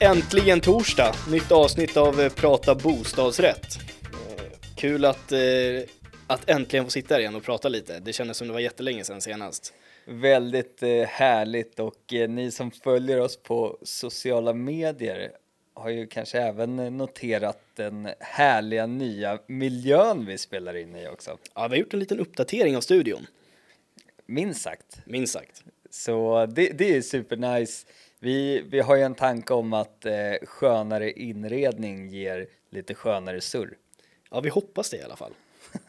Äntligen torsdag, nytt avsnitt av eh, Prata bostadsrätt. Eh, Kul att, eh, att äntligen få sitta här igen och prata lite. Det kändes som det var jättelänge sedan senast. Väldigt härligt och ni som följer oss på sociala medier har ju kanske även noterat den härliga nya miljön vi spelar in i också. Ja, vi har gjort en liten uppdatering av studion, Minst sagt. minst sagt. Så det, det är supernice. Vi, vi har ju en tanke om att eh, skönare inredning ger lite skönare surr. Ja, vi hoppas det i alla fall.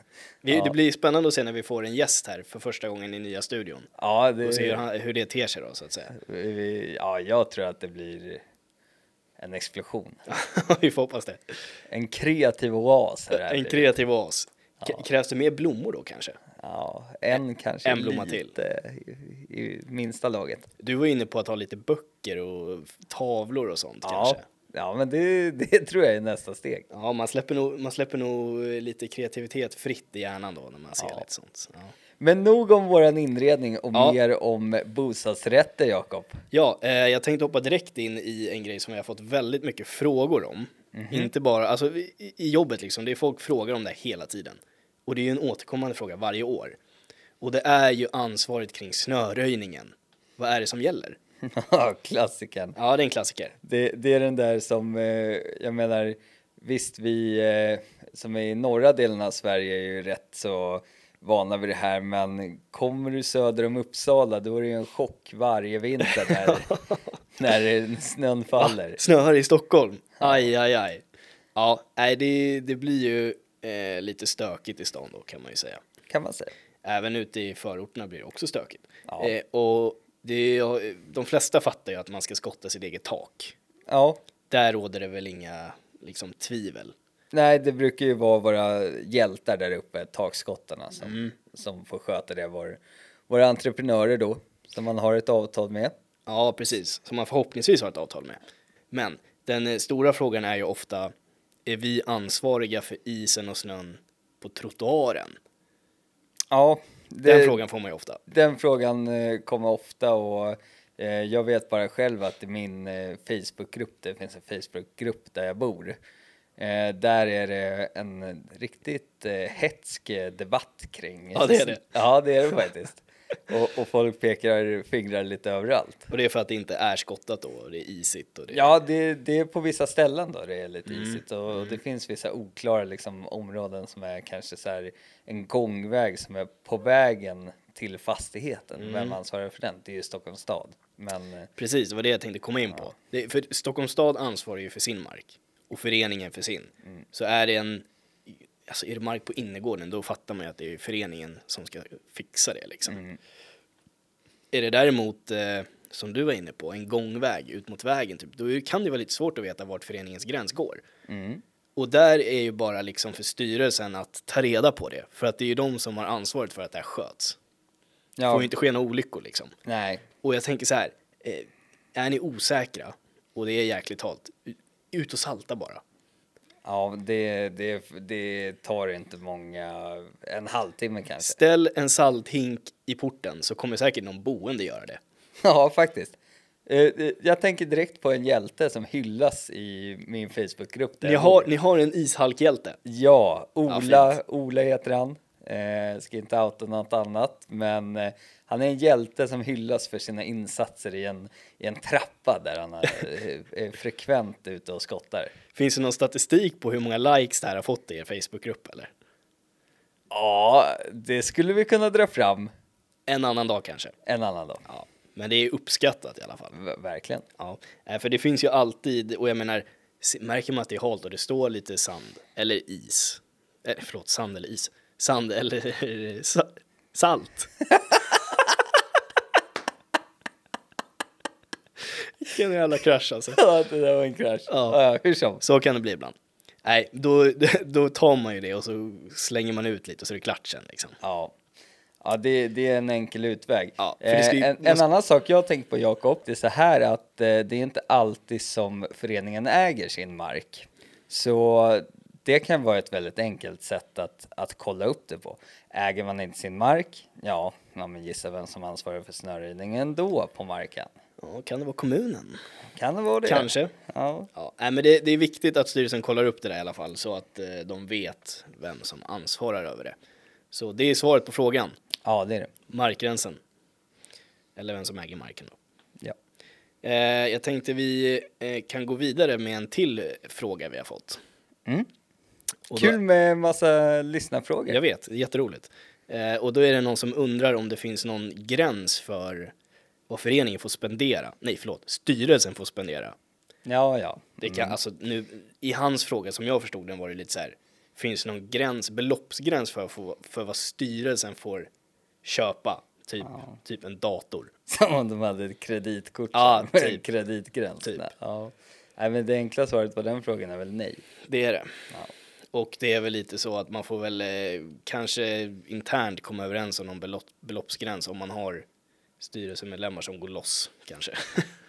Vi, Ja. Det blir spännande att se när vi får en gäst här för första gången i nya studion. Ja, det, Och se hur, han, hur det ter sig då, så att säga. vi, ja, jag tror att det blir en explosion. vi får hoppas det. En kreativ oas. här är En kreativ oas. K- Krävs det mer blommor då kanske? Ja, en kanske en blomma lite i, i minsta laget. Du var inne på att ha lite böcker och tavlor och sånt Ja, kanske? ja men det, det tror jag är nästa steg. Ja, man släpper, nog, man släpper nog lite kreativitet fritt i hjärnan då när man ser Ja. lite sånt. Ja, Men nog om våran inredning och Ja. mer om bostadsrätter, Jakob. ja eh, jag tänkte hoppa direkt in i en grej som jag har fått väldigt mycket frågor om. Inte bara, alltså i, i jobbet liksom, det är folk frågar om det hela tiden. Och det är ju en återkommande fråga varje år. Och det är ju ansvaret kring snöröjningen. Vad är det som gäller? Ja, Klassikern. Ja, det är en klassiker. Det, det är den där som, eh, jag menar, visst vi eh, som är i norra delen av Sverige är ju rätt så vana vid det här, men kommer du söder om Uppsala då är det ju en chock varje vinter när, när snön faller. Snöar i Stockholm. Aj, aj, aj. Ja, nej, det, det blir ju eh, lite stökigt i stan då kan man ju säga. Kan man säga. Även ute i förorterna blir det också stökigt. Ja. Eh, och det de flesta fattar ju att man ska skotta sitt eget tak. Ja, Där råder det väl inga liksom, tvivel. nej det brukar ju vara våra hjältar där uppe, takskottarna, som, Mm. som får sköta det. Vår, våra entreprenörer då, som man har ett avtal med. Ja, precis. Som man förhoppningsvis har ett avtal med. Men den eh, stora frågan är ju ofta, är vi ansvariga för isen och snön på trottoaren? Ja, det, Den frågan får man ju ofta. Den frågan eh, kommer ofta och eh, jag vet bara själv att i min eh, Facebookgrupp, det finns en Facebookgrupp där jag bor, eh, där är det en riktigt eh, hetsk debatt kring. Ja, det är det. Ja, det är det faktiskt. Och, och folk pekar fingrar lite överallt. Och det är för att det inte är skottat då, och det är isigt och det Ja, det, det är på vissa ställen då det är lite Mm. isigt och det finns vissa oklara liksom, områden som är kanske så här en gångväg som är på vägen till fastigheten. Mm. Vem ansvarar för den? Det är ju Stockholms stad. Men Precis, det var det jag tänkte komma in på. Det, för Stockholms stad ansvarar ju för sin mark och föreningen för sin. Mm. Så är det en, alltså är det mark på innergården då fattar man ju att det är föreningen som ska fixa det liksom. Mm. Är det däremot, eh, som du var inne på, en gångväg ut mot vägen typ, då kan det vara lite svårt att veta vart föreningens gräns går. mm, Och där är ju bara liksom för styrelsen att ta reda på det, för att det är ju de som har ansvaret för att det här sköts. Det ja, får ju inte ske några olyckor liksom. nej, Och jag tänker så här, eh, är ni osäkra och det är jäkligt halt, ut och salta bara. Ja, det, det, det tar inte många, en halvtimme kanske. Ställ en salthink i porten så kommer säkert någon boende göra det. Ja, faktiskt. Eh, eh, Jag tänker direkt på en hjälte som hyllas i min Facebookgrupp. Ni har, ni har en ishalkhjälte. Ja, Ja, Ola, fint. Ola heter han. Eh, ska inte outa något annat, men eh, han är en hjälte som hyllas för sina insatser i en, i en trappa där han är, eh, är frekvent ute och skottar. Finns det någon statistik på hur många likes det här har fått i er Facebookgrupp eller? Ja, det skulle vi kunna dra fram En annan dag kanske. en annan dag. Ja, men det är uppskattat i alla fall. V- verkligen. Ja, eh, för det finns ju alltid, och jag menar, märker man att det är halt och det står lite sand eller is, eh, förlåt, sand eller is, sand eller sa, salt. Vilken jävla krasch alltså. Ja, det där var en krasch. Ja. Ja, hur som. Så kan det bli ibland. Nej, då, då tar man ju det och så slänger man ut lite och så är det klart sen liksom. Ja. Ja, det, det är en enkel utväg. Ja, ska ju- Eh, en, en annan sak jag har tänkt på Jakob, det är så här att eh, det är inte alltid som föreningen äger sin mark. Så det kan vara ett väldigt enkelt sätt att, att kolla upp det på. Äger man inte sin mark, ja, ja men gissa vem som ansvarar för snöröjningen då på marken. Ja, kan det vara kommunen? Kan det vara det? Kanske. Ja. Ja, nej, men det, det är viktigt att styrelsen kollar upp det där i alla fall så att eh, de vet vem som ansvarar över det. Så det är svaret på frågan. ja, det är det. Markgränsen. Eller vem som äger marken då. Ja. Eh, jag tänkte vi eh, kan gå vidare med en till fråga vi har fått. Mm. Kul Då, med massa lyssnarfrågor. jag vet, jätteroligt. Eh, och då är det någon som undrar om det finns någon gräns för vad föreningen får spendera. Nej, förlåt, styrelsen får spendera. Ja, ja. Det kan, alltså, nu, I hans fråga, som jag förstod den, var det lite så här. Finns det någon gräns, beloppsgräns för, för, för vad styrelsen får köpa? Typ, typ en dator. Som om de hade ett kreditkort Ja, typ. kreditgräns. Typ. Ja. Nej, men det enkla svaret på den frågan är väl nej. Det är det. Ja. Och det är väl lite så att man får väl eh, kanske internt komma överens om någon belopp, beloppsgräns om man har styrelsemedlemmar som går loss kanske.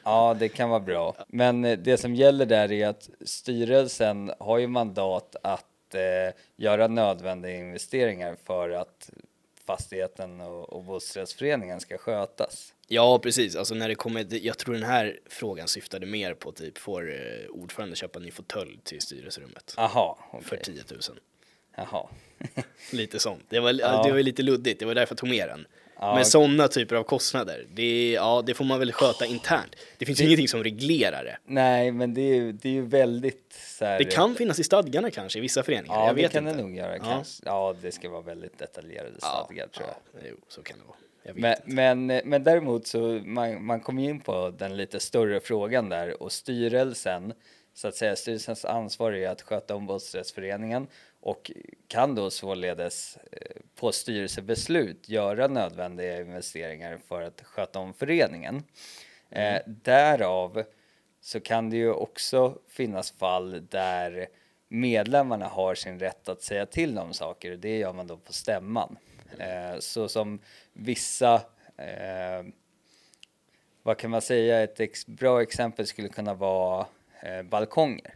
Ja, det kan vara bra. Men eh, det som gäller där är att styrelsen har ju mandat att eh, göra nödvändiga investeringar för att fastigheten och, och bostadsrättsföreningen ska skötas. ja, precis. Alltså när det kommer, jag tror den här frågan syftade mer på typ får eh, ordförande köpa en ny fåtölj till styrelserummet Aha, för okej. 10 000. Jaha. Lite sånt. Det var, Ja. det var lite luddigt, det var därför jag tog med den. Ja. Men sådana typer av kostnader, det, ja, det får man väl sköta internt. Det finns ju ingenting som reglerar det. Nej, men det är ju, det är ju väldigt så här... Det kan finnas i stadgarna kanske i vissa föreningar, Ja, jag det vet kan inte. det nog göra. Ja. Kanske. Ja, det ska vara väldigt detaljerade stadgar tror jag. Ja, jo, så kan det vara. Men, men, men däremot så man, man kommer in på den lite större frågan där och styrelsen, så att säga styrelsens ansvar är att sköta om bostadsrättsföreningen och kan då således eh, på styrelsebeslut göra nödvändiga investeringar för att sköta om föreningen. Eh, därav så kan det ju också finnas fall där medlemmarna har sin rätt att säga till om saker och det gör man då på stämman. Eh, så som vissa, eh, vad kan man säga, ett ex bra exempel skulle kunna vara eh, balkonger.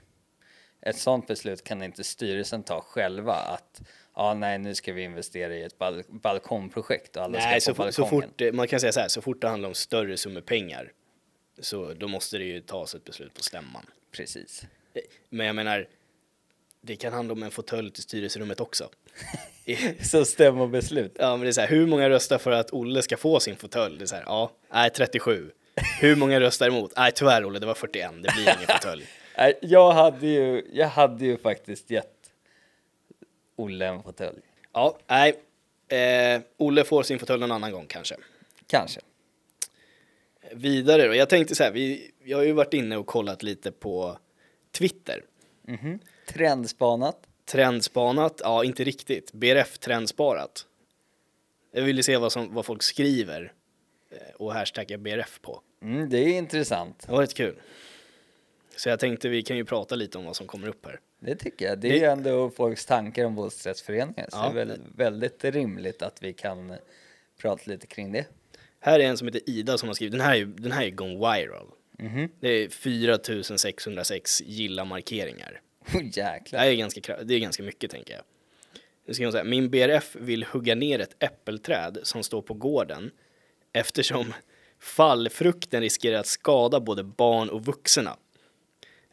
Ett sådant beslut kan inte styrelsen ta själva att ja, nej, nu ska vi investera i ett bal balkongprojekt och alla Nej, ska så, på fort- så balkongen. fort, eh, man kan säga så här, så fort det handlar om större summor pengar så då måste det ju tas ett beslut på stämman. Precis. Eh, Men jag menar, det kan handla om en fåtölj till styrelserummet också. Så stämmobeslut. Ja, men det är så här, hur många röstar för att Olle ska få sin fåtölj? Det är så här, ja, nej, 37. Hur många röstar emot? Nej, tyvärr Olle, det var 41, det blir ingen fåtölj. Jag hade ju, jag hade ju faktiskt gett Olle en fåtölj. Ja, nej, eh, Olle får sin fåtölj någon annan gång kanske. Kanske. Vidare då, jag tänkte så här, vi, jag har ju varit inne och kollat lite på Twitter. Mhm. Trendspanat. Trendspanat, ja inte riktigt. BRF trendsparat. Jag ville se vad, som, vad folk skriver och hashtagga BRF på. Mm, det är intressant. Det var rätt kul. Så jag tänkte vi kan ju prata lite om vad som kommer upp här. Det tycker jag. Det är Det- ju ändå folks tankar om bostadsrättsföreningar. Så Ja. det är väl väldigt rimligt att vi kan prata lite kring det. Här är en som heter Ida som har skrivit, den här är, den här är gone viral. Mhm. Det är 4606 gilla-markeringar. Oh, Det jäklar. här är ganska, det är ganska mycket tänker jag. Nu ska jag säga, min BRF vill hugga ner ett äppelträd som står på gården eftersom fallfrukten riskerar att skada både barn och vuxna.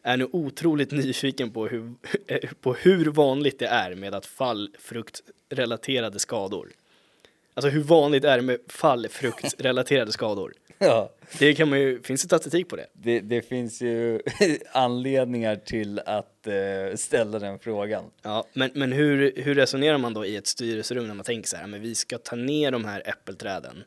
Är nu otroligt nyfiken på hur, på hur vanligt det är med att fallfruktrelaterade skador. Alltså hur vanligt är det med fallfruktrelaterade skador? Ja, Det kan man ju, finns det statistik på det? det, det finns ju anledningar till att eh, ställa den frågan. Ja, men, men hur, hur resonerar man då i ett styrelserum när man tänker så här, men vi ska ta ner de här äppelträden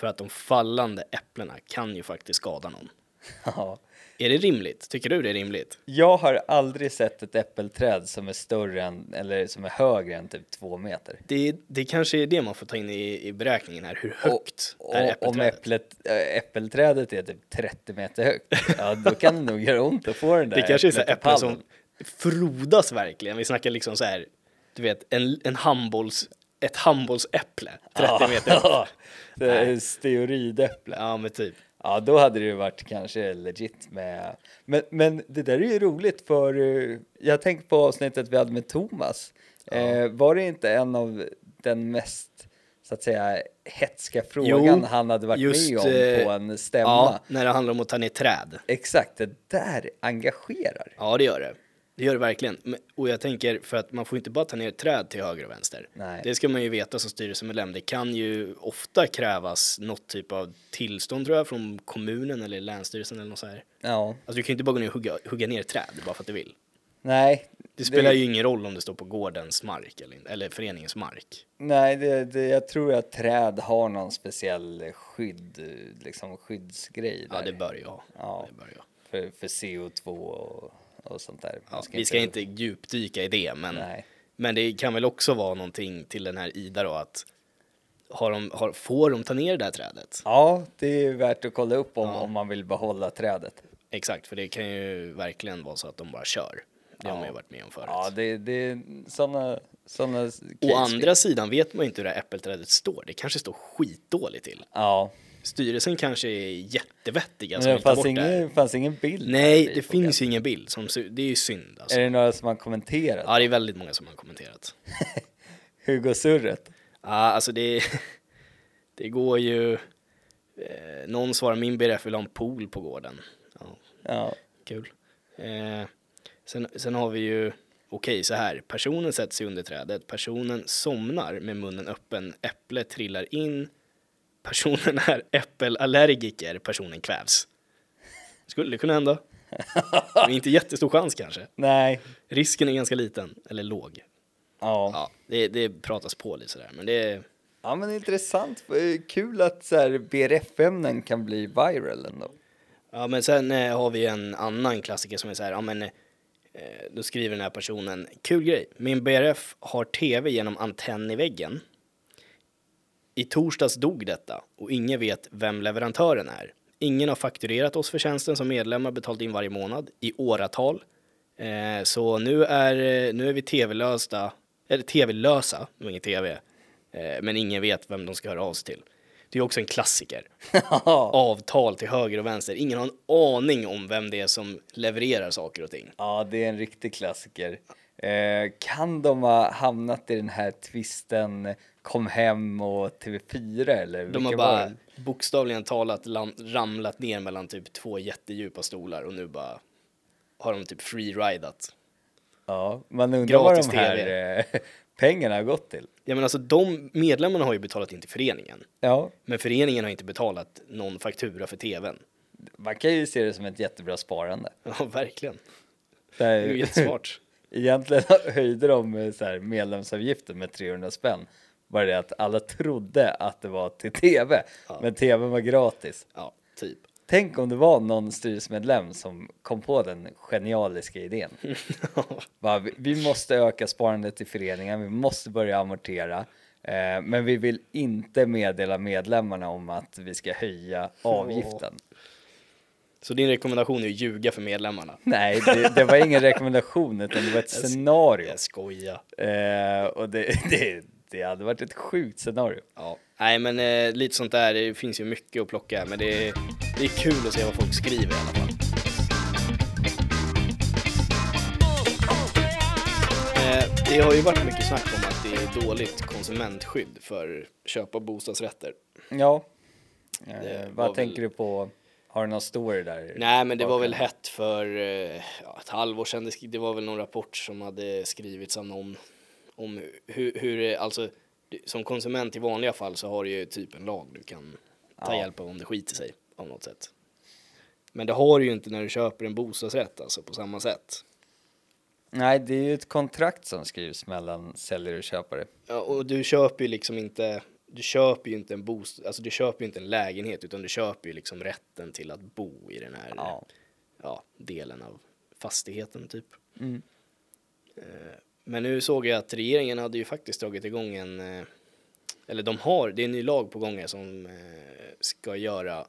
för att de fallande äpplena kan ju faktiskt skada någon. Ja. Är det rimligt? Tycker du det är rimligt? Jag har aldrig sett ett äppelträd som är större än, eller som är högre än typ två meter. Det, det kanske är det man får ta in i, i beräkningen här, hur högt Och, är och om äppelträdet? äpplet, äh, äppelträdet är typ 30 meter högt, ja då kan det nog göra ont att få den där Det kanske är så äpplen som frodas verkligen. Vi snackar liksom så här, du vet, en, en handbolls, ett handbollsäpple, 30 meter upp. Ja, det är steroidäpple. Ja, men typ. Ja, då hade det ju varit kanske legit med... Men, men det där är ju roligt för eh, jag tänker på avsnittet vi hade med Thomas. Eh, var det inte en av den mest så att säga hetska frågan Jo, han hade varit just, med om eh, på en stämma. Ja, när det handlar om att ta ner träd. Exakt, det där engagerar. Ja, det gör det. Det gör det verkligen. Och jag tänker, för att man får inte bara ta ner träd till höger och vänster. Nej. Det ska man ju veta som styrelsemedlem. Det kan ju ofta krävas något typ av tillstånd tror jag från kommunen eller länsstyrelsen eller något så här. Ja, Alltså du kan ju inte bara gå ner och hugga, hugga ner träd bara för att du vill. nej. Det spelar ju ingen roll om det står på gårdens mark eller, eller föreningens mark. Nej, det, det, jag tror att träd har någon speciell skydd, liksom skyddsgrej där. Ja, det bör ju ha. Ja. Det bör ju ha. för, för CO2 och, och sånt där. Ja, vi ska inte djupdyka i det, men, Nej. men det kan väl också vara någonting till den här Ida då att har de, har, får de ta ner det här trädet? Ja, det är värt att kolla upp om, Ja. om man vill behålla trädet. Exakt, för det kan ju verkligen vara så att de bara kör. Det har man ju varit med om förut. Ja, det, det är sådana såna Å andra sidan vet man ju inte hur det här äppelträdet står. Det kanske står skitdåligt till. Ja, Styrelsen kanske är jättevettiga men som det vill ta fanns det ingen, här. fanns ingen bild. Nej, det finns ju ingen bild. Som, det är ju synd alltså. Är det några som har kommenterat? Ja, det är väldigt många som har kommenterat. Hugo Surret? Ja, alltså det, det går ju... Eh, någon svarar min BRF vill ha en pool på gården. Ja, Ja. kul. Eh, sen, sen har vi ju, okej så här, personen sätter sig under trädet, personen somnar med munnen öppen, äpplet trillar in, personen är äppelallergiker, personen kvävs. Skulle kunna hända. Det är inte jättestor chans kanske. Nej. Risken är ganska liten, eller låg. Ja. Ja, det, det pratas på lite sådär, men det ja, men intressant. Eh, Kul att så här, BRF-ämnen kan bli viral ändå. Ja, men sen eh, har vi en annan klassiker som är så här, ja men eh, då skriver den här personen, kul grej, min BRF har tv genom antenn i väggen. I torsdags dog detta och ingen vet vem leverantören är. Ingen har fakturerat oss för tjänsten som medlemmar betalt in varje månad i åratal. Eh, så nu är, eh, nu är vi tv-lösa, eller tv-lösa, det var ingen tv, eh, men ingen vet vem de ska höra av sig till. Det är också en klassiker avtal till höger och vänster. Ingen har en aning om vem det är som levererar saker och ting. Ja, det är en riktig klassiker. Eh, kan de ha hamnat i den här twisten Kom hem och TV4 eller? De har var bara bokstavligen talat ramlat ner mellan typ två jättedjupa stolar och nu bara har de typ freeridat. Ja, man undrar vad de här eh, pengarna har gått till. Ja men alltså de medlemmarna har ju betalat in till föreningen. Ja, Men föreningen har inte betalat någon faktura för tvn. man kan ju se det som ett jättebra sparande. Ja verkligen. Det är ju jättesmart. Egentligen höjde de eh, så här medlemsavgiften med 300 spänn. Bara det att alla trodde att det var till tv, men tvn var gratis. Ja, typ. Tänk om det var någon styrelsemedlem som kom på den genialiska idén. Bara, vi- vi måste öka sparandet i föreningen, vi måste börja amortera. Eh, men vi vill inte meddela medlemmarna om att vi ska höja avgiften. Så din rekommendation är att ljuga för medlemmarna? Nej, det, det var ingen rekommendation utan det var ett scenario. Jag skojar. Eh, och det, det, det hade varit ett sjukt scenario. Ja, nej men eh, lite sånt där, det finns ju mycket att plocka men det är, det är kul att se vad folk skriver i alla fall. Eh, det har ju varit mycket snack om att det är dåligt konsumentskydd för köp av bostadsrätter. Ja. Eh, vad tänker väl- du på? Har du någon story där? Nej men det var väl hett för eh, ja, ett halvår sedan, det var väl någon rapport som hade skrivits av någon om hur, hur alltså som konsument i vanliga fall så har du ju typ en lag du kan ta Ja. hjälp av om det skiter sig av något sätt. Men det har du ju inte när du köper en bostadsrätt alltså på samma sätt. Nej, det är ju ett kontrakt som skrivs mellan säljare och köpare. Ja, och du köper ju liksom inte, du köper ju inte en bostad, alltså du köper ju inte en lägenhet utan du köper ju liksom rätten till att bo i den här Ja. ja, delen av fastigheten typ. Mm. Men nu såg jag att regeringen hade ju faktiskt dragit igång en, eh, eller de har, det är en ny lag på gång som eh, ska göra,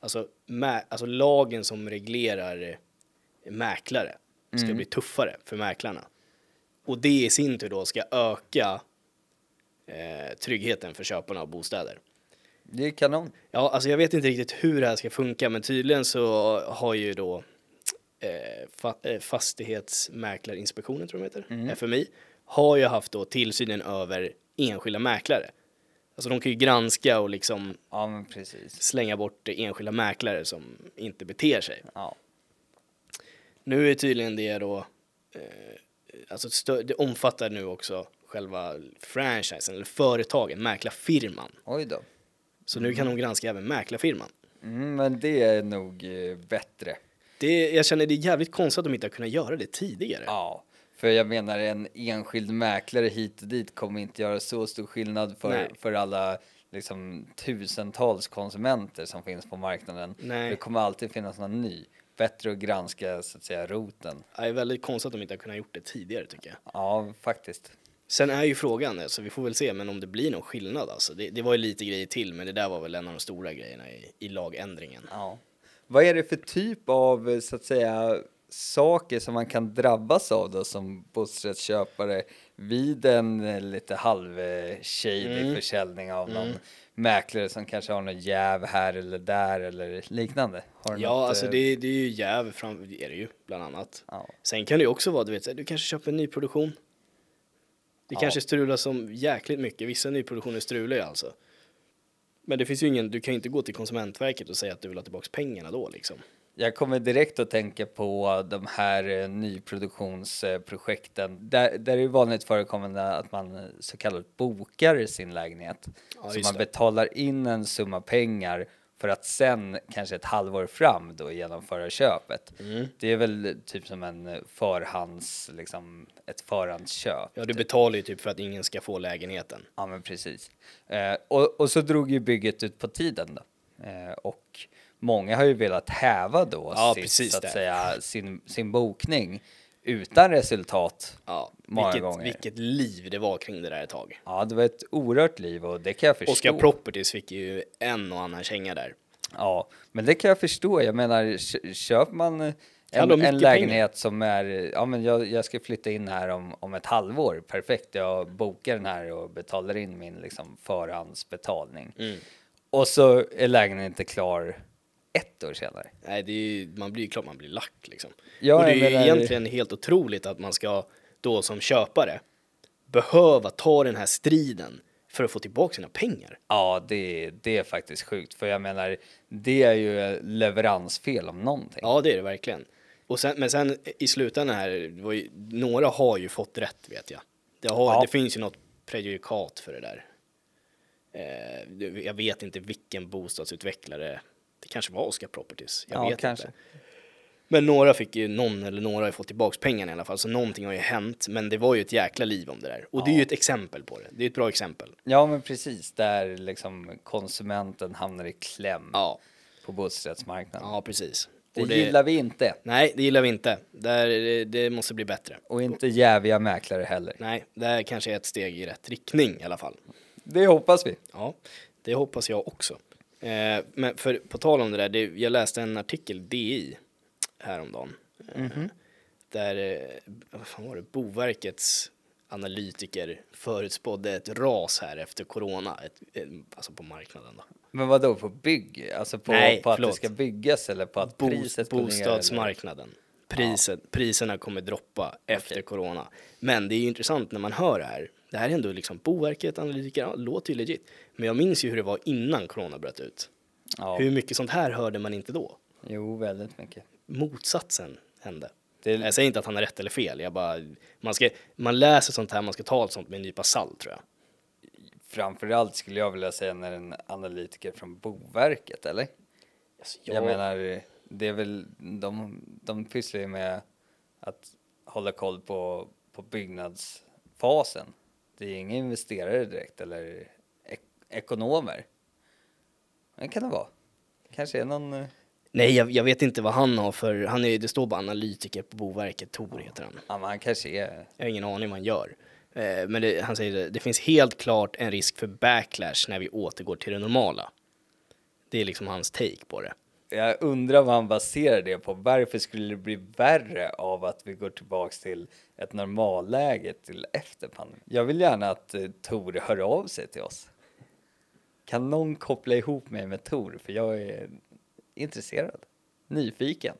alltså, mä, alltså lagen som reglerar eh, mäklare ska bli tuffare för mäklarna. Och det i sin tur då ska öka eh, tryggheten för köparna av bostäder. Det är kanon. Ja, alltså jag vet inte riktigt hur det här ska funka, men tydligen så har ju då eh, eh, Fastighetsmäklarinspektionen, tror jag de heter, FMI, har ju haft då tillsynen över enskilda mäklare. Alltså de kan ju granska och liksom Ja, men precis. slänga bort enskilda mäklare som inte beter sig. Ja. Nu är tydligen det då, eh, alltså det omfattar nu också själva franchisen eller företagen, mäklarfirman. Oj då. Så nu kan de granska även mäklarfirman. Mm, men det är nog eh, bättre. Det, jag känner det är jävligt konstigt att de inte har kunnat göra det tidigare. Ja, för jag menar en enskild mäklare hit och dit kommer inte göra så stor skillnad för, Nej. för alla liksom tusentals konsumenter som finns på marknaden. Nej. Det kommer alltid finnas någon ny. Bättre att granska så att säga roten. Det är väldigt konstigt att de inte har kunnat gjort det tidigare tycker jag. Ja, faktiskt. Sen är ju frågan, alltså, vi får väl se, men om det blir någon skillnad alltså. Det, det var ju lite grejer till, men det där var väl en av de stora grejerna i, i lagändringen. Ja. Vad är det för typ av eh, så att säga saker som man kan drabbas av då som bostadsrättsköpare vid en eh, lite halv-shady Mm. försäljning av någon mäklare som kanske har någon jäv här eller där eller liknande? Ja, något, alltså eh, det, det är ju jäv, fram, det är det ju bland annat. Ja. Sen kan det ju också vara, du vet, du kanske köper en nyproduktion. Det Ja. kanske strular som jäkligt mycket, vissa nyproduktioner strular ju alltså. Men det finns ju ingen, du kan ju inte gå till Konsumentverket och säga att du vill ha tillbaka pengarna då liksom. Jag kommer direkt att tänka på de här eh, nyproduktionsprojekten där, där det är vanligt förekommande att man eh, så kallat bokar sin lägenhet. Ja, så man det. betalar in en summa pengar för att sen kanske ett halvår fram då genomföra köpet. Mm. Det är väl typ som en förhands, liksom ett förhandsköp. Ja, du betalar ju typ för att ingen ska få lägenheten. Ja, men precis. Eh, och, och så drog ju bygget ut på tiden då. Eh, och många har ju velat häva då Ja, sitt, så att det. säga, sin, sin bokning utan resultat. Ja, Många vilket, gånger. vilket liv det var kring det där ett tag. Ja, det var ett oerhört liv och det kan jag förstå. Oscar Properties fick ju en och annan känga där. Ja, men det kan jag förstå. Jag menar, kö- köper man eh, en, en lägenhet som är, ja men jag, jag ska flytta in här om, om ett halvår, perfekt, jag bokar den här och betalar in min liksom förhandsbetalning. Mm. Och så är lägenheten inte klar ett år senare. Nej, det är ju, man blir ju klart man blir lack liksom. Ja, och det är ju menar- egentligen helt otroligt att man ska då som köpare behöva ta den här striden för att få tillbaka sina pengar. Ja, det, det är faktiskt sjukt, för jag menar, det är ju leveransfel om någonting. Ja, det är det verkligen. Och sen, men sen i slutändan här, ju, några har ju fått rätt vet jag. Det, har, Ja. det finns ju något prejudikat för det där. Eh, jag vet inte vilken bostadsutvecklare, det kanske var Oscar Properties, jag Ja, vet kanske. inte. Men några fick ju, någon eller några har fått tillbaks pengarna i alla fall, så någonting har ju hänt. Men det var ju ett jäkla liv om det där. Och det är ju ett exempel på det. Det är ett bra exempel. Ja, men precis, där liksom konsumenten hamnar i kläm Ja, på bostadsrättsmarknaden. ja precis. det, det, gillar vi inte. Nej, det gillar vi inte. Där, det, det måste bli bättre. Och inte jäviga mäklare heller. Nej, det här kanske är ett steg i rätt riktning i alla fall. Det hoppas vi. Ja, det hoppas jag också. Eh, men för, på tal om det där, det, jag läste en artikel DI häromdagen. Eh, Där, eh, vad fan var det, Boverkets analytiker förutspådde ett ras här efter corona, ett, eh, alltså på marknaden då. Men vad då på bygg? Alltså på, Nej, på att förlåt. det ska byggas eller på att Bos- priset går ner? bostadsmarknaden. Priset, Priserna kommer droppa efter corona. Men det är ju intressant när man hör det här. Det här är ändå liksom Boverket, analytiker, ja, låter ju legit. Men jag minns ju hur det var innan corona bröt ut. Ja, Hur mycket sånt här hörde man inte då? jo, väldigt mycket. Motsatsen hände. Det, Jag säger inte att han har rätt eller fel. Jag bara, man, ska, man läser sånt här, man ska ta allt sånt med en nypa salt tror jag. framförallt skulle jag vilja säga när en analytiker från Boverket, eller? Alltså, Jag menar, det är väl, de, de pysslar ju med att hålla koll på, på byggnadsfasen. Det är inga investerare direkt eller ek ekonomer. Men kan det vara. Kanske är någon... eh, Nej, jag, jag vet inte vad han har för, han är, det står bara analytiker på Boverket, Tor heter han. Ja, men han kanske är... Jag har ingen aning vad han gör. Eh, men det, han säger det, det finns helt klart en risk för backlash när vi återgår till det normala. Det är liksom hans take på det. Jag undrar vad han baserar det på. Varför skulle det bli värre av att vi går tillbaks till ett normalläge till efter pandemin? Jag vill gärna att eh, Tor hör av sig till oss. Kan någon koppla ihop mig med Tor? För jag är intresserad, nyfiken.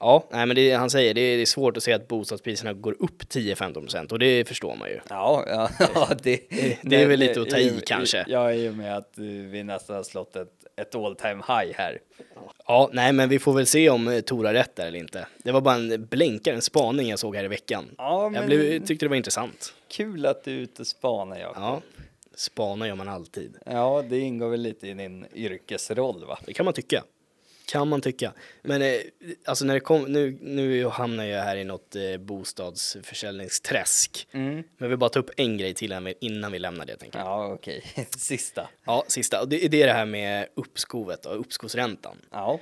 Ja, nej men det, han säger det är, det är svårt att se att bostadspriserna går upp 10-15% och det förstår man ju. Ja, ja, ja det, det är väl lite att ta i, kanske. Ja, i och med att vi nästan har slått ett, ett all time high här. Ja, nej men vi får väl se om eh, Tor har rätt där eller inte. Det var bara en blänkare, en spaning jag såg här i veckan. Ja, men Jag blev, tyckte det var intressant. kul att du är ute och spanar, Jakob. Ja, spana gör man alltid. Ja, det ingår väl lite i din yrkesroll, va? Det kan man tycka. Kan man tycka. Men eh, alltså när det kom, nu, nu hamnar jag här i något eh, bostadsförsäljningsträsk. Mm. Men vill bara ta upp en grej till innan vi, innan vi lämnar det. Tänker jag. Ja, okej. Sista. Ja, sista. Och det, det är det här med uppskovet och uppskovsräntan. Ja.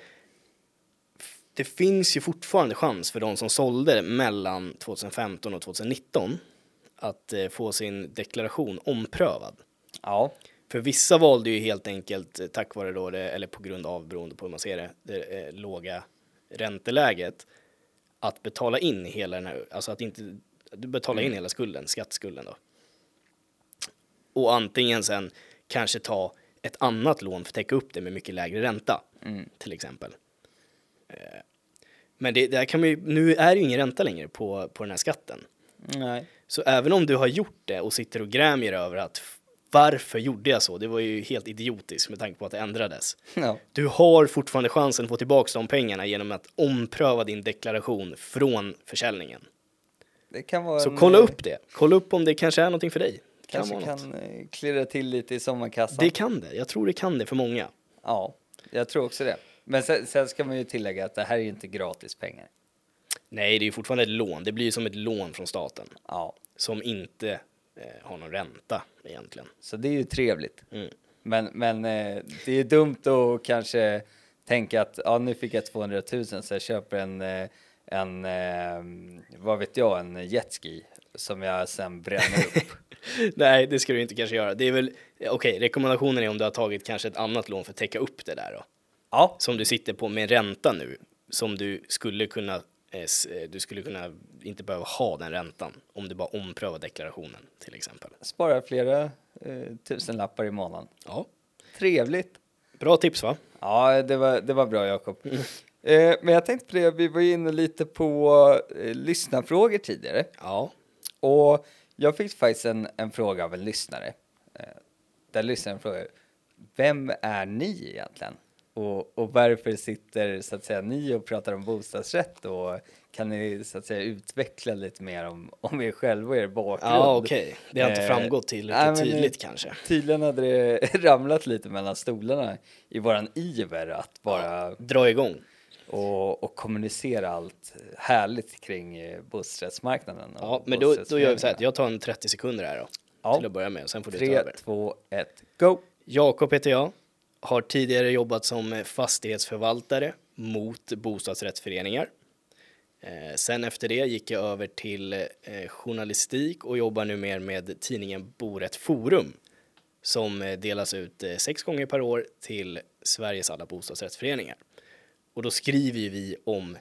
Det finns ju fortfarande chans för de som sålde mellan 2015 och 2019 att eh, få sin deklaration omprövad. Ja. För vissa valde ju helt enkelt eh, tack vare då det, eller på grund av beroende på hur man ser det, det eh, låga ränteläget att betala in hela den här, alltså att inte, du betalar in hela skulden, skattskulden då. Och antingen sen kanske ta ett annat lån för att täcka upp det med mycket lägre ränta, till exempel. Eh, Men det, där kan man ju, nu är det ju ingen ränta längre på, på den här skatten. Nej. Så även om du har gjort det och sitter och grämer över att varför gjorde jag så? Det var ju helt idiotiskt med tanke på att det ändrades. Ja. Du har fortfarande chansen att få tillbaka de pengarna genom att ompröva din deklaration från försäljningen. Det kan vara Så en, kolla eh, upp det. Kolla upp om det kanske är någonting för dig. Det Kan Kanske något. kan eh, klirra till lite i sommarkassan. Det kan det. Jag tror det kan det för många. Ja, jag tror också det. Men sen, sen ska man ju tillägga att det här är ju inte gratis pengar. Nej, det är ju fortfarande ett lån. Det blir ju som ett lån från staten Ja, som inte eh, har någon ränta egentligen. så det är ju trevligt. Mm. Men, men eh, det är dumt att kanske tänka att ja, nu fick jag 200 000 så jag köper en, eh, en eh, vad vet jag, en jetski som jag sen bränner upp. Nej, det ska du inte kanske göra. Det är väl, okej, rekommendationen är om du har tagit kanske ett annat lån för att täcka upp det där då. ja, Som du sitter på med ränta nu, som du skulle kunna, du skulle kunna inte behöva ha den räntan om du bara omprövar deklarationen till exempel. spara flera eh, tusenlappar i månaden. Ja, Trevligt. bra tips va? Ja, det var, det var bra Jakob. Eh, men jag tänkte på det, vi var ju inne lite på eh, lyssnarfrågor tidigare. Ja, Och jag fick faktiskt en, en fråga av en lyssnare. Eh, där lyssnaren frågar, vem är ni egentligen? Och, och varför sitter så att säga ni och pratar om bostadsrätt? Och kan ni så att säga utveckla lite mer om, om er själva och er bakgrund? ja okej. Det har inte Eh, framgått tillräckligt men, eh, tydligt kanske. Tydligen hade det ramlat lite mellan stolarna i våran iver att bara Dra igång. och, och kommunicera allt härligt kring eh, bostadsrättsmarknaden. Ja, men då, då gör vi så här att jag tar en 30 sekunder här då. Ja. Till att börja med, och sen får du ta Tre, över. två, ett, go! Jakob heter jag. Har tidigare jobbat som fastighetsförvaltare mot bostadsrättsföreningar. Eh, sen efter det gick jag över till eh, journalistik och jobbar nu mer med tidningen Borätt Forum som eh, delas ut sex gånger per år till Sveriges alla bostadsrättsföreningar. Och då skriver vi om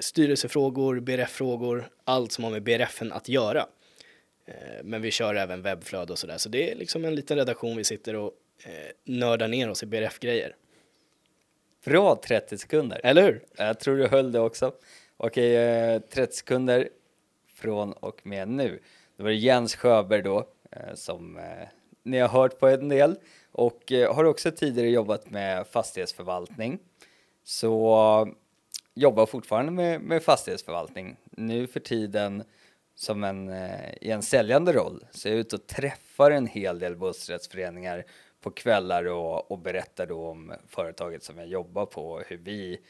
styrelsefrågor, BRF-frågor, allt som har med BRFen att göra. Men vi kör även webbflöde och sådär. Så det är liksom en liten redaktion vi sitter och eh, nördar ner oss i BRF-grejer. Bra 30 sekunder. Eller hur? Jag tror du höll det också. Okej, eh, 30 sekunder från och med nu. Det var Jens Sjöberg då, eh, som eh, ni har hört på en del och eh, har också tidigare jobbat med fastighetsförvaltning. Så jobbar fortfarande med, med fastighetsförvaltning. Nu för tiden som en, eh, i en säljande roll. Så jag är ute och träffar en hel del bostadsrättsföreningar på kvällar och, och berättar då om företaget som jag jobbar på och hur vi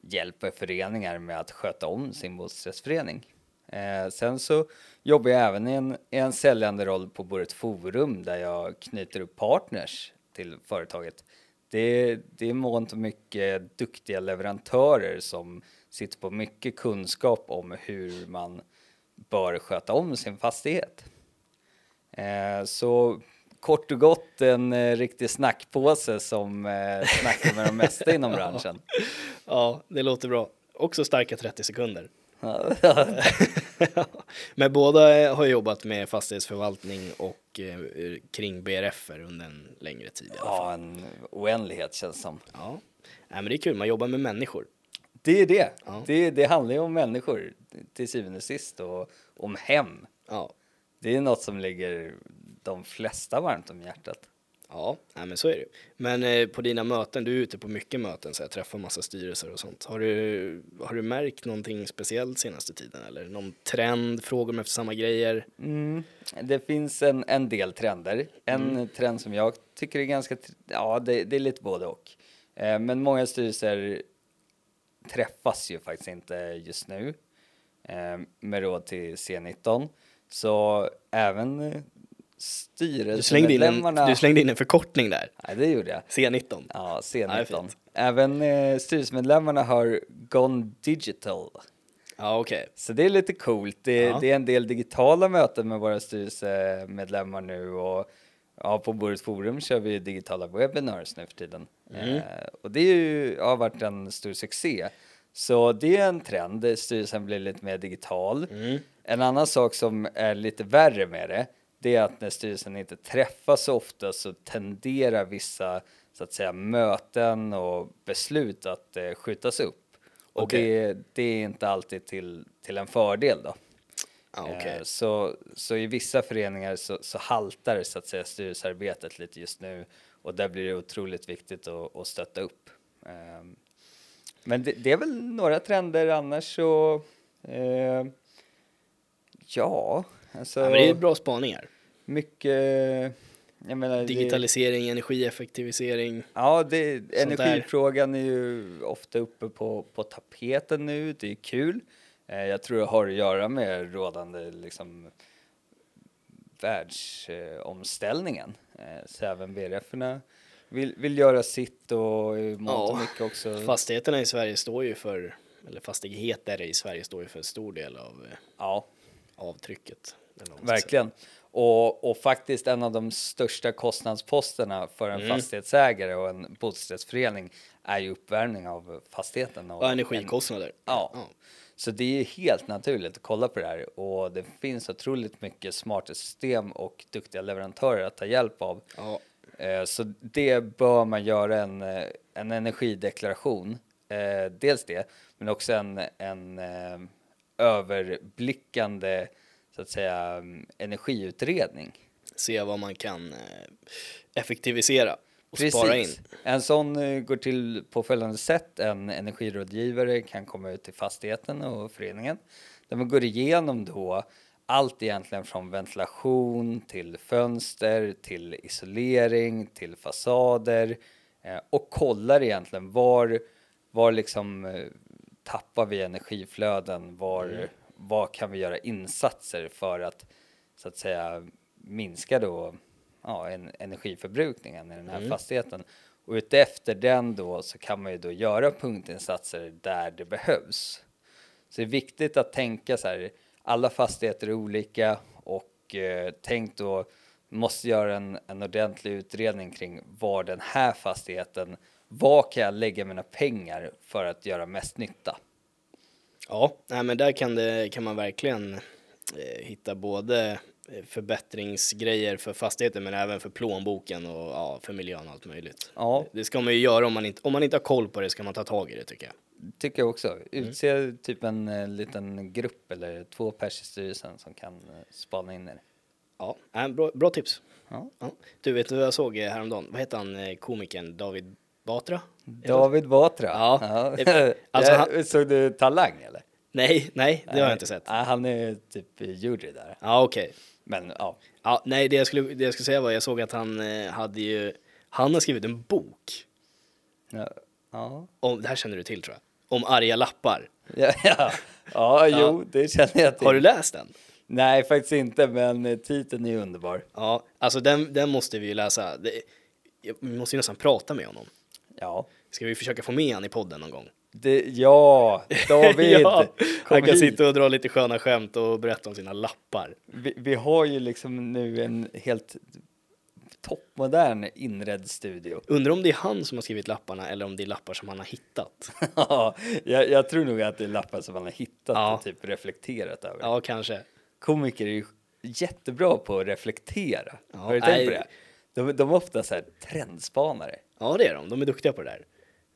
hjälper föreningar med att sköta om sin bostadsrättsförening. Eh, sen så jobbar jag även i en, i en säljande roll på Boret Forum där jag knyter upp partners till företaget. Det, det är mångt och mycket duktiga leverantörer som sitter på mycket kunskap om hur man bör sköta om sin fastighet. Eh, så kort och gott en eh, riktig snackpåse som eh, snackar med de mesta inom branschen. Ja, det låter bra. Också starka 30 sekunder. Men båda eh, har jobbat med fastighetsförvaltning och eh, kring BRF under en längre tid i alla fall. ja, en oändlighet känns som. Ja. Nej, men det är kul, man jobbar med människor. Det är det. Ja. det. Det handlar ju om människor till syvende och sist och om hem. Ja, Det är något som ligger de flesta varmt om hjärtat. ja nej, men så är det. Men eh, på dina möten, du är ute på mycket möten, så jag träffar massa styrelser och sånt. Har du, har du märkt någonting speciellt senaste tiden eller någon trend, frågor om efter samma grejer? Mm. Det finns en, en del trender. En trend som jag tycker är ganska, ja det, det är lite både och. Eh, men många styrelser träffas ju faktiskt inte just nu eh, med råd till C19. Så även eh, Du slängde, in en, styrelsemedlemmarna... du slängde in en förkortning där, Nej, det gjorde jag. C19. Ja, det är C19. fint. Även eh, styrelsemedlemmarna har gone digital. Ja, okej. Så det är lite coolt. Det, Ja. det är en del digitala möten med våra styrelsemedlemmar nu och ja, på Bordet Forum kör vi digitala webinars nu för tiden. Mm. Eh, och det är ju, har varit en stor succé. Så det är en trend, styrelsen blir lite mer digital. Mm. En annan sak som är lite värre med det, det är att när styrelsen inte träffas så ofta så tenderar vissa så att säga möten och beslut att eh, skjutas upp. Och Okej. det, det är inte alltid till, till en fördel då. Ja, okej. Eh, Så, så i vissa föreningar så, så haltar så att säga styrelsearbetet lite just nu och där blir det otroligt viktigt att, att stötta upp. Ehm, Men det, det är väl några trender annars så eh, ja, alltså Ja, men det är bra spaningar. mycket jag menar, det- Digitalisering, energieffektivisering. Ja, det, där. energifrågan är ju ofta uppe på, på tapeten nu. Det är kul. Eh, jag tror det har att göra med rådande liksom, världsomställningen. Eh, så även VRF-erna vill, vill göra sitt och i mångt och mycket också. Fastigheterna i Sverige står ju för, eller fastigheter i Sverige står ju för en stor del av eh, Ja, avtrycket. Verkligen. Och, och faktiskt en av de största kostnadsposterna för en Mm. fastighetsägare och en bostadsrättsförening är ju uppvärmning av fastigheten. Och säga. Ja, en- energikostnader. Ja. Ja. Så det är helt naturligt att kolla på det här och det finns otroligt mycket smarta system och duktiga leverantörer att ta hjälp av. Ja. Eh, Så det bör man göra en, eh, en energideklaration. Eh, Dels det, men också en, en överblickande så att säga mm, energiutredning. Se vad man kan eh, effektivisera och spara in. En sån eh, går till på följande sätt. En energirådgivare kan komma ut till fastigheten och föreningen där man går igenom då allt egentligen från ventilation till fönster till isolering till fasader eh, och kollar egentligen var, var liksom tappar vi energiflöden, var, var kan vi göra insatser för att så att säga minska då ja, en, energiförbrukningen i den här fastigheten. Och utefter den då så kan man ju då göra punktinsatser där det behövs. Så det är viktigt att tänka så här, alla fastigheter är olika och eh, tänk då, måste göra en, en ordentlig utredning kring var den här fastigheten, var kan jag lägga mina pengar för att göra mest nytta? Ja, nej, men där kan, det, kan man verkligen eh, hitta både eh, förbättringsgrejer för fastigheten men även för plånboken och ja, för miljön och allt möjligt. Ja. Det ska man ju göra om man inte, om man inte har koll på det ska man ta tag i det tycker jag. Tycker jag också. Utse typ en eh, liten grupp eller två pers i styrelsen som kan eh, spana in er. Ja, nej, bra, bra tips. Ja. Ja. Du vet du vad jag såg eh, häromdagen? Vad heter han eh, komikern David Batra? David Batra. Ja. Alltså, Ja, han- Såg du Talang eller? Nej, nej, det har jag inte sett. Han är typ jury där. Ja, okej. Men ja, Ja, nej, det jag, skulle, det jag skulle säga var jag såg att han eh, hade ju, han har skrivit en bok ja, ja, om, det här känner du till tror jag, om arga lappar. ja, ja. ja jo, det känner jag till. Har du läst den? Nej, faktiskt inte, men eh, titeln är underbar. Ja, alltså den, den måste vi ju läsa. Det, vi måste ju nästan prata med honom. Ja, Ska vi försöka få med han i podden någon gång? det, ja, David, ja, han kan hit. sitta och dra lite sköna skämt och berätta om sina lappar. Vi, vi har ju liksom nu en helt toppmodern inredd studio. Undrar om det är han som har skrivit lapparna eller om det är lappar som han har hittat. Ja, jag, jag tror nog att det är lappar som man har hittat Ja. och typ reflekterat över. Ja, kanske. Komiker är ju jättebra på att reflektera. Ja, har du tänkt på det? De, de är ofta så här trendspanare. Ja, det är de. De är duktiga på det där.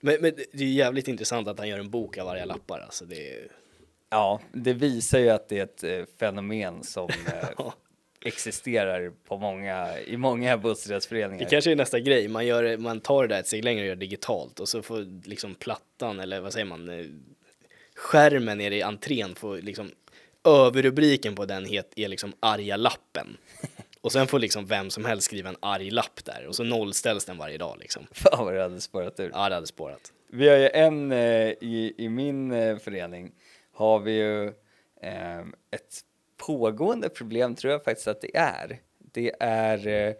Men, men det är jävligt intressant att han gör en bok av varje lappar. Alltså det är... Ja, det visar ju att det är ett eh, fenomen som eh, existerar på många, i många Det bostadsrättsföreningar. kanske är nästa grej, man, gör, det- man tar det där ett steg längre och gör det digitalt och så får liksom plattan, eller vad säger man, eh, skärmen nere i entrén får liksom, överrubriken på den het, är liksom arga lappen. Och sen får liksom vem som helst skriva en arg lapp där och så nollställs den varje dag liksom. Fan vad det hade spårat ur. Ja, det hade spårat. Vi har ju en eh, i, i min eh, förening har vi ju eh, ett pågående problem tror jag faktiskt att det är. Det är eh,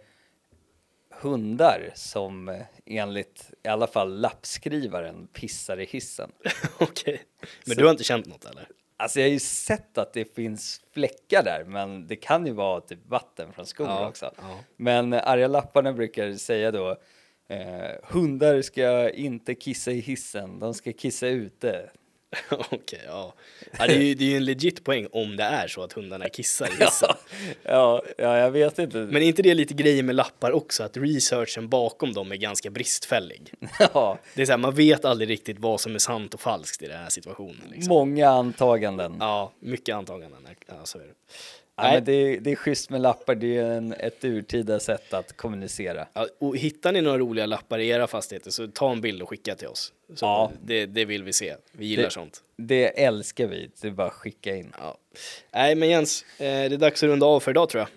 hundar som eh, enligt i alla fall lappskrivaren pissar i hissen. Okej. Men Så- du har inte känt något eller? Alltså jag har ju sett att det finns fläckar där, men det kan ju vara typ vatten från skor Ja, också. ja. Men arga lapparna brukar säga då eh, hundar ska inte kissa i hissen, de ska kissa ute. Okej, ja. ja det, är ju, det är ju en legit poäng om det är så att hundarna kissar i hissen. Ja, ja, ja, jag vet inte. Men är inte det lite grejer med lappar också, att researchen bakom dem är ganska bristfällig? ja, Det är så här, man vet aldrig riktigt vad som är sant och falskt i den här situationen. Liksom. många antaganden. Ja, mycket antaganden. Ja, så är det. Ja, Nej. men det, det är schysst med lappar, det är en, ett urtida sätt att kommunicera. Ja, och hittar ni några roliga lappar i era fastigheter så ta en bild och skicka till oss. Så Ja. det, det vill vi se. Vi gillar Det- sånt. Det älskar vi, det är bara att skicka in. Ja. Nej, men Jens, eh, det är dags att runda av för idag tror jag.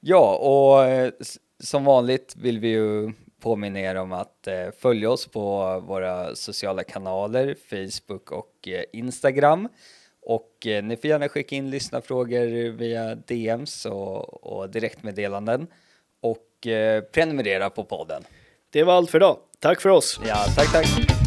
Ja, och eh, som vanligt vill vi ju påminna er om att eh, följa oss på våra sociala kanaler, Facebook och Instagram. Och eh, ni får gärna skicka in lyssnarfrågor via DMs och, och direktmeddelanden. Och eh, prenumerera på podden. Det var allt för idag. Tack för oss. Ja, tack, tack.